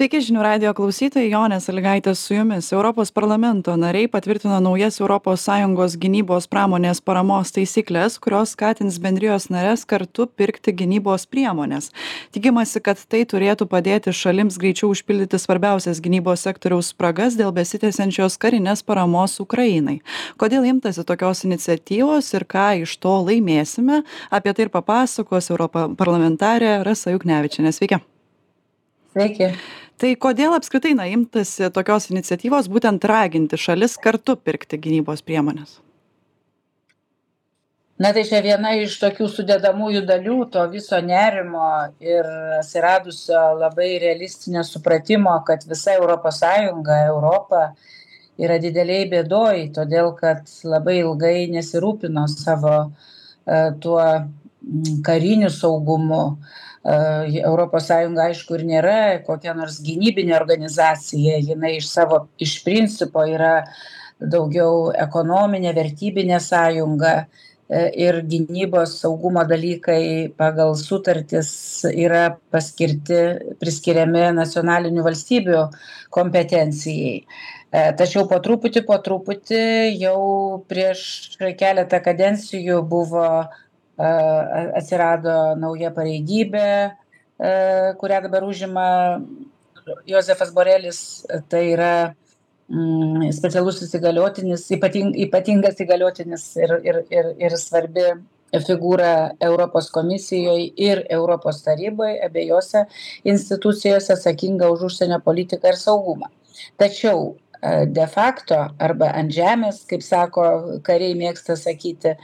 Sveiki žinių radio klausytojai, Jonė Saligaitė su jumis. Europos parlamento nariai patvirtino naujas ES gynybos pramonės paramos taisyklės, kurios skatins bendrijos narės kartu pirkti gynybos priemonės. Tikimasi, kad tai turėtų padėti šalims greičiau užpildyti svarbiausias gynybos sektoriaus spragas dėl besitęsiančios karinės paramos Ukrainai. Kodėl imtasi tokios iniciatyvos ir ką iš to laimėsime, apie tai ir papasakos Europarlamentarė Rasa Juknevičianė. Sveiki. Sveiki tai kodėl apskritai na imtasi tokios iniciatyvos būtent raginti šalis kartu pirkti gynybos priemones na tai čia viena iš tokių sudedamųjų dalių to viso nerimo ir atsiradusio labai realistinio supratimo kad visa sąjunga europa yra didelėj bėdoj todėl kad labai ilgai nesirūpino savo e, tuo kariniu saugumu Europos Sąjunga aišku ir nėra kokia nors gynybinė organizacija, jinai iš savo, iš principo yra daugiau ekonominė, vertybinė sąjunga ir gynybos saugumo dalykai pagal sutartis yra paskirti, priskiriami nacionalinių valstybių kompetencijai. Tačiau po truputį, po truputį jau prieš keletą kadencijų buvo atsirado nauja pareigybė, kurią dabar užima Josefas Borelis, tai yra mm, specialusis įgaliotinis, ypating, ypatingas įgaliotinis ir, ir, ir, ir svarbi figūra Europos komisijoje ir Europos taryboje, abiejose institucijose atsakinga už užsienio politiką ir saugumą. Tačiau de facto arba ant žemės, kaip sako kariai mėgsta sakyti,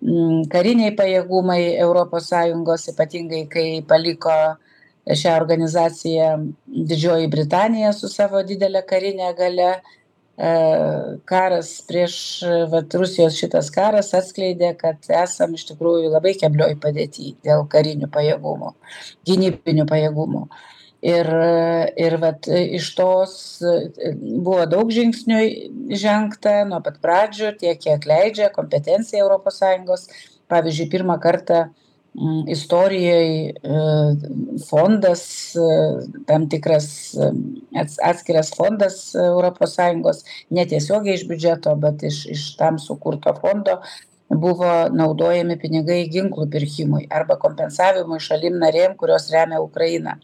kariniai pajėgumai europos sąjungos ypatingai kai paliko šią organizaciją didžioji britanija su savo didele karine galia e, karas prieš vat rusijos šitas karas atskleidė kad esam iš tikrųjų labai keblioj padėty dėl karinių pajėgumų gynybinių pajėgumų. Ir ir vat iš tos buvo daug žingsnių žengta nuo pat pradžių tiek kiek leidžia kompetencija sąjungos. Pavyzdžiui pirmą kartą istorijoj e, fondas e, tam tikras e, atskiras fondas sąjungos netiesiogiai iš biudžeto bet iš iš tam sukurto fondo buvo naudojami pinigai ginklų pirkimui arba kompensavimui šalim narėm kurios remia ukrainą.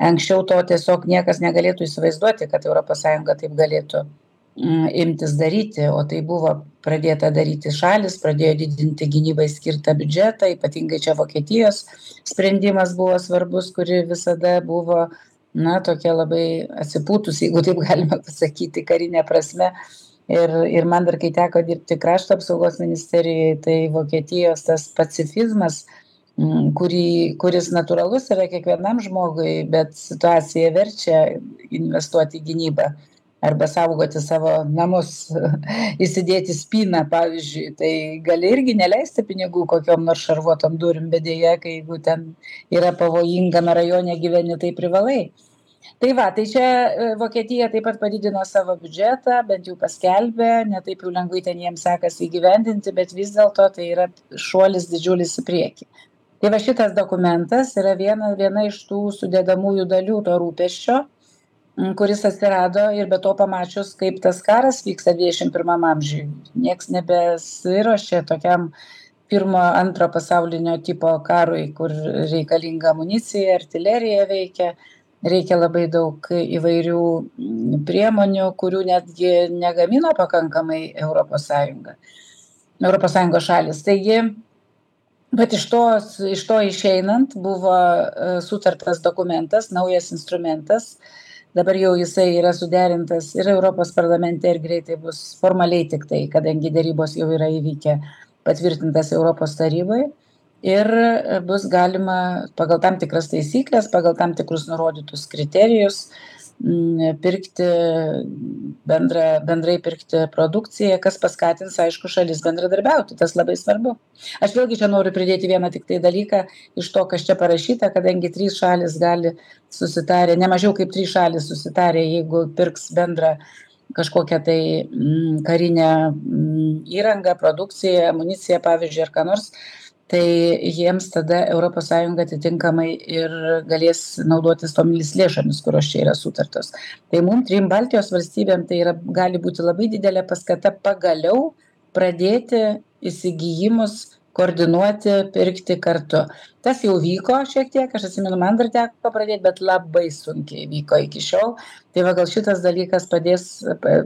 Anksčiau to tiesiog niekas negalėtų įsivaizduoti kad sąjunga taip galėtų mm, imtis daryti o tai buvo pradėta daryti šalys pradėjo didinti gynybai skirtą biudžetą ypatingai čia vokietijos sprendimas buvo svarbus kuri visada buvo na tokia labai atsipūtusi jeigu taip galima pasakyti karine prasme. Ir ir man dar kai teko dirbti krašto apsaugos ministerijoj tai vokietijos tas pacifizmas Mm, kurį kuris natūralus yra kiekvienam žmogui bet situacija verčia investuoti į gynybą arba saugoti savo namus įsidėti spyną pavyzdžiui. Tai gali irgi neleisti pinigų kokiom nors šarvuotom durim bet deja kai jeigu ten yra pavojingame rajone gyveni tai privalai. Tai va tai čia e, vokietija taip pat padidino savo biudžetą bent jau paskelbė ne taip jau lengvai ten jiems sekasi įgyvendinti bet vis dėlto tai yra šuolis didžiulis į priekį. Tai va šitas dokumentas yra viena viena iš tų sudedamųjų dalių to rūpesčio kuris atsirado ir be to pamačius kaip tas karas vyksta dvidešim pirmam amžiuj nieks nebesiruošia tokiam pirmo antro pasaulinio tipo karui kur reikalinga amunicija artilerija veikia. Reikia labai daug įvairių priemonių kurių netgi negamino pakankamai europos sąjunga europos sąjungos šalys taigi vat iš tos iš to išeinant buvo e, sutartas dokumentas naujas instrumentas dabar jau jisai yra suderintas ir europos parlamente ir greitai bus formaliai tiktai kadangi derybos jau yra įvykę patvirtintas europos taryboj ir e, bus galima pagal tam tikras taisykles pagal tam tikrus nurodytus kriterijus pirkti bendrą bendrai pirkti produkciją kas paskatins aišku šalis bendradarbiauti. Tas labai svarbu. Aš vėlgi čia noriu pridėti vieną tiktai dalyką iš to kas čia parašyta kadangi trys šalys gali susitarę ne mažiau kaip trys šalys susitarę jeigu pirks bendrą kažkokią tai mm, karinę mm, įrangą, produkciją, amuniciją, pavyzdžiui, ar ką nors, tai jiems tada ES atitinkamai ir galės naudotis tomis lėšomis, kurios čia yra sutartos. Tai mums trim Baltijos valstybėm tai yra, gali būti labai didelė paskata pagaliau pradėti įsigijimus koordinuoti pirkti kartu tas jau vyko šiek tiek aš atsimenu man dar teko pradėt bet labai sunkiai vyko iki šiol. Tai va gal šitas dalykas padės pa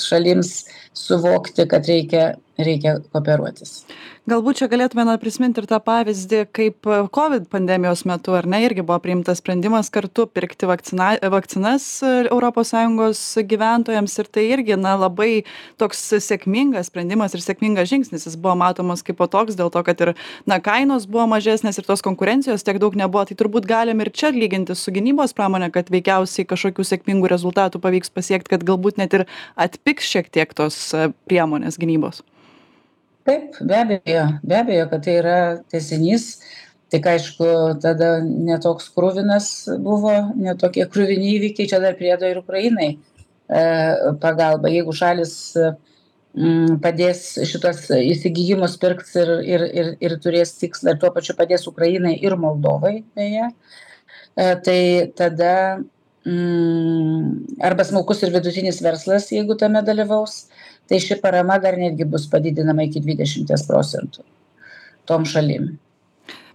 šalims suvokti kad reikia reikia kooperuotis. Galbūt čia galėtume na prisimint ir tą pavyzdį kaip covid pandemijos metu ar ne irgi buvo priimtas sprendimas kartu pirkti vakcina vakcinas europos sąjungos gyventojams. Ir tai irgi na labai toks sėkmingas sprendimas ir sėkmingas žingsnis. Jis buvo matomas kaipo toks dėl to kad ir na kainos buvo mažesnės ir tos konkurencijos tiek daug nebuvo tai turbūt galim ir čia lyginti su gynybos pramone kad veikiausiai kažkokių sėkmingų rezultatų pavyks pasiekt kad galbūt net ir atpigs šiek tiek tos priemonės gynybos. Taip be abejo be abejo kad tai yra tęsinys. Tik aišku tada ne toks kruvinas buvo ne tokie kruvini įvykiai čia dar priedo ir ukrainai e, pagalba. Jeigu šalys padės šituos įsigijimus pirks ir ir ir ir turės tikslą ir tuo pačiu padės ukrainai ir moldovai beje. E, tai tada mm, arba smulkus ir vidutinis verslas jeigu tame dalyvaus tai ši parama dar netgi bus padidinama iki dvidešimties procentų tom šalim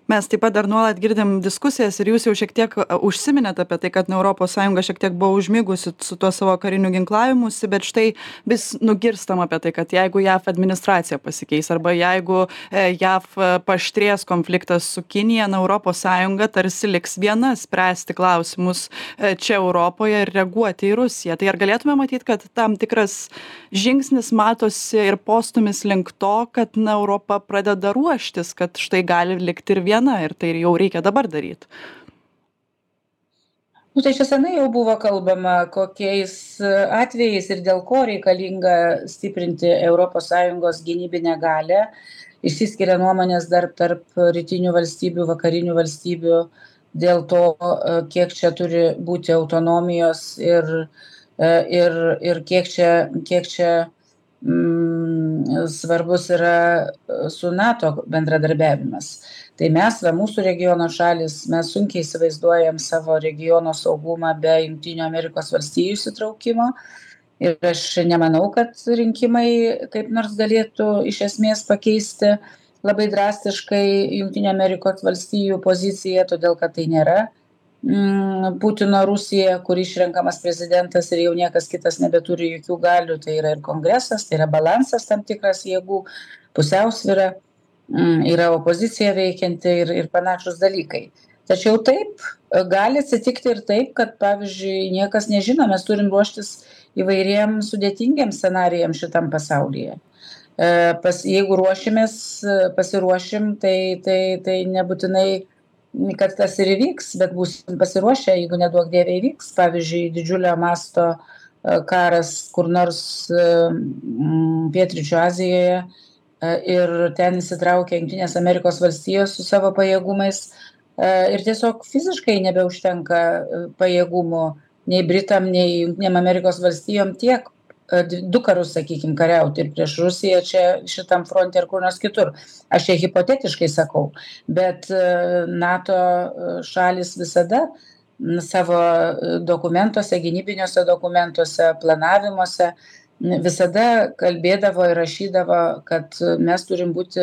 mes taip pat dar nuolat girdim diskusijas ir jūs jau šiek tiek užsiminėt apie tai kad na europos sąjunga šiek tiek buvo užmigusi su tuo savo kariniu ginklavimusi bet štai vis nugirstam apie tai kad jeigu jav administracija pasikeis arba jeigu e, jav paaštrės konfliktas su kinija na europos sąjunga tarsi liks viena spręsti klausimus e, čia europoje ir reaguoti į rusiją. Tai ar galėtume matyt kad tam tikras žingsnis matosi ir postūmis link to kad na europa pradeda ruoštis kad štai gali likti ir viena viena ir tai jau reikia dabar daryt. Nu, tai čia senai jau buvo kalbama, kokiais atvejais ir dėl ko reikalinga stiprinti ES gynybinę galę. Išsiskiria nuomonės dar tarp rytinių valstybių, vakarinių valstybių dėl to, kiek čia turi būti autonomijos ir, ir, ir kiek čia, kiek čia mm, svarbus yra su NATO bendradarbiavimas. Tai mes va mūsų regiono šalys mes sunkiai įsivaizduojam savo regiono saugumą be jungtinių amerikos valstijų įsitraukimo. Ir aš nemanau kad rinkimai kaip nors galėtų iš esmės pakeisti labai drastiškai jungtinių amerikos valstijų poziciją todėl kad tai nėra Putino Rusija, kur išrenkamas prezidentas ir jau niekas kitas nebeturi jokių galių, tai yra ir kongresas, tai yra balansas tam tikras jėgų, pusiausvyra. Mm, yra opozicija veikianti ir, ir panašus dalykai. Tačiau taip, gali atsitikti ir taip, kad, pavyzdžiui, niekas nežino, mes turim ruoštis įvairiem sudėtingiam scenarijam šitam pasaulyje. E, pas, jeigu ruošimės, pasiruošim, tai, tai, tai nebūtinai, kad tas ir įvyks, bet būsim pasiruošę, jeigu neduok dievė įvyks, pavyzdžiui, didžiulio masto e, karas kur nors e, Pietričio Azijoje, E, ir ten įsitraukia Junktinės Amerikos valstijos su savo pajėgumais ir tiesiog fiziškai nebeužtenka pajėgumų nei Britam, nei Junktinėm Amerikos valstijom tiek du karus, sakykime, kariauti ir prieš Rusiją čia šitam fronte ir kur nors kitur. Aš čia hipotetiškai sakau, bet NATO šalis visada savo dokumentuose, gynybiniuose dokumentuose, planavimuose visada kalbėdavo ir rašydavo, kad mes turim būti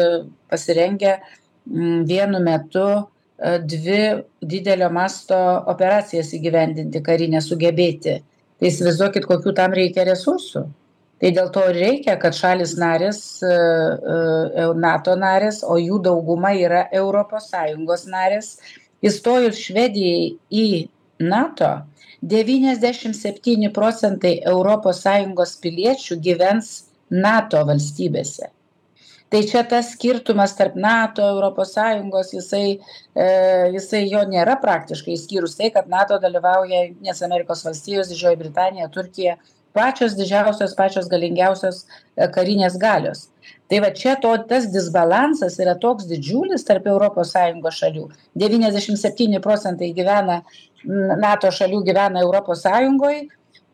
pasirengę vienu metu e, dvi didelio masto operacijas įgyvendinti karinę sugebėti. Tai įsivaizduokit, kokiu tam reikia resursų. Tai dėl to reikia, kad šalis narės, e, e, NATO narės, o jų dauguma yra ES narės, įstojus Švedijai į NATO, devyniasdešim septyni procentai europos sąjungos piliečių gyvens nato valstybėse tai čia tas skirtumas tarp nato sąjungos jisai e, jisai jo nėra praktiškai išskyrus tai kad nato dalyvauja jungtinės amerikos valstijos didžioji britanija turkija pačios didžiausios pačios galingiausios e, karinės galios. Tai va čia to tas disbalansas yra toks didžiulis tarp sąjungos šalių. Devyniasdešim septyni procentai gyvena nato šalių gyvena sąjungoj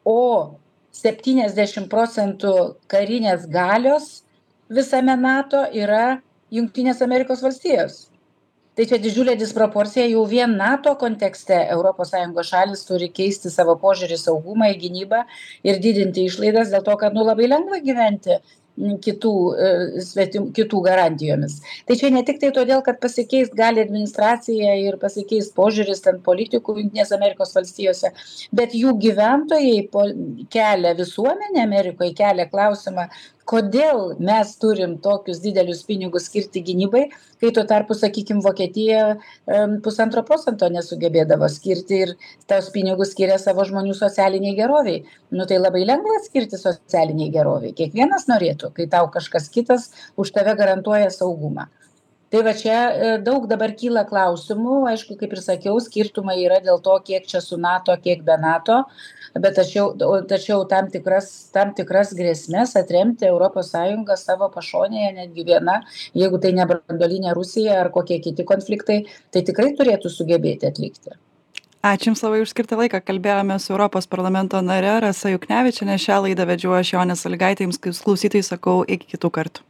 o 70 procentų karinės galios visame NATO yra Junktinės Amerikos valstijos. Tai čia didžiulė disproporcija, jau vien NATO kontekste ES šalis turi keisti savo požiūrį saugumą, į gynybą ir didinti išlaidas dėl to, kad nu labai lengva gyventi kitų, svetim, kitų garantijomis. Tai čia ne tik tai todėl, kad pasikeis gali administracija ir pasikeis požiūris ten politikų Junktinės Amerikos valstijose, bet jų gyventojai kelia visuomenė Amerikoje, kelia klausimą, kodėl mes turim tokius didelius pinigus skirti gynybai, kai tuo tarpu, sakykime, Vokietija pusantro procento nesugebėdavo skirti ir tos pinigus skiria savo žmonių socialiniai geroviai. Nu tai labai lengva skirti socialiniai geroviai. Kiekvienas norėtų, kai tau kažkas kitas už tave garantuoja saugumą. Tai va čia daug dabar kyla klausimų, aišku, kaip ir sakiau, skirtumai yra dėl to, kiek čia su NATO, kiek be NATO, bet tačiau, tačiau tam, tikras, tam tikras grėsmės atremti ES savo pašonėje, netgi viena, jeigu tai ne brandolinė Rusija ar kokie kiti konfliktai, tai tikrai turėtų sugebėti atlikti. Ačiū Jums labai už skirtą laiką. Kalbėjome su Europos parlamento nare Rasa Juknevičinė. Šią laidą vedžiu aš Jonė Saligaitė. Jums klausytai sakau iki kitų kartų.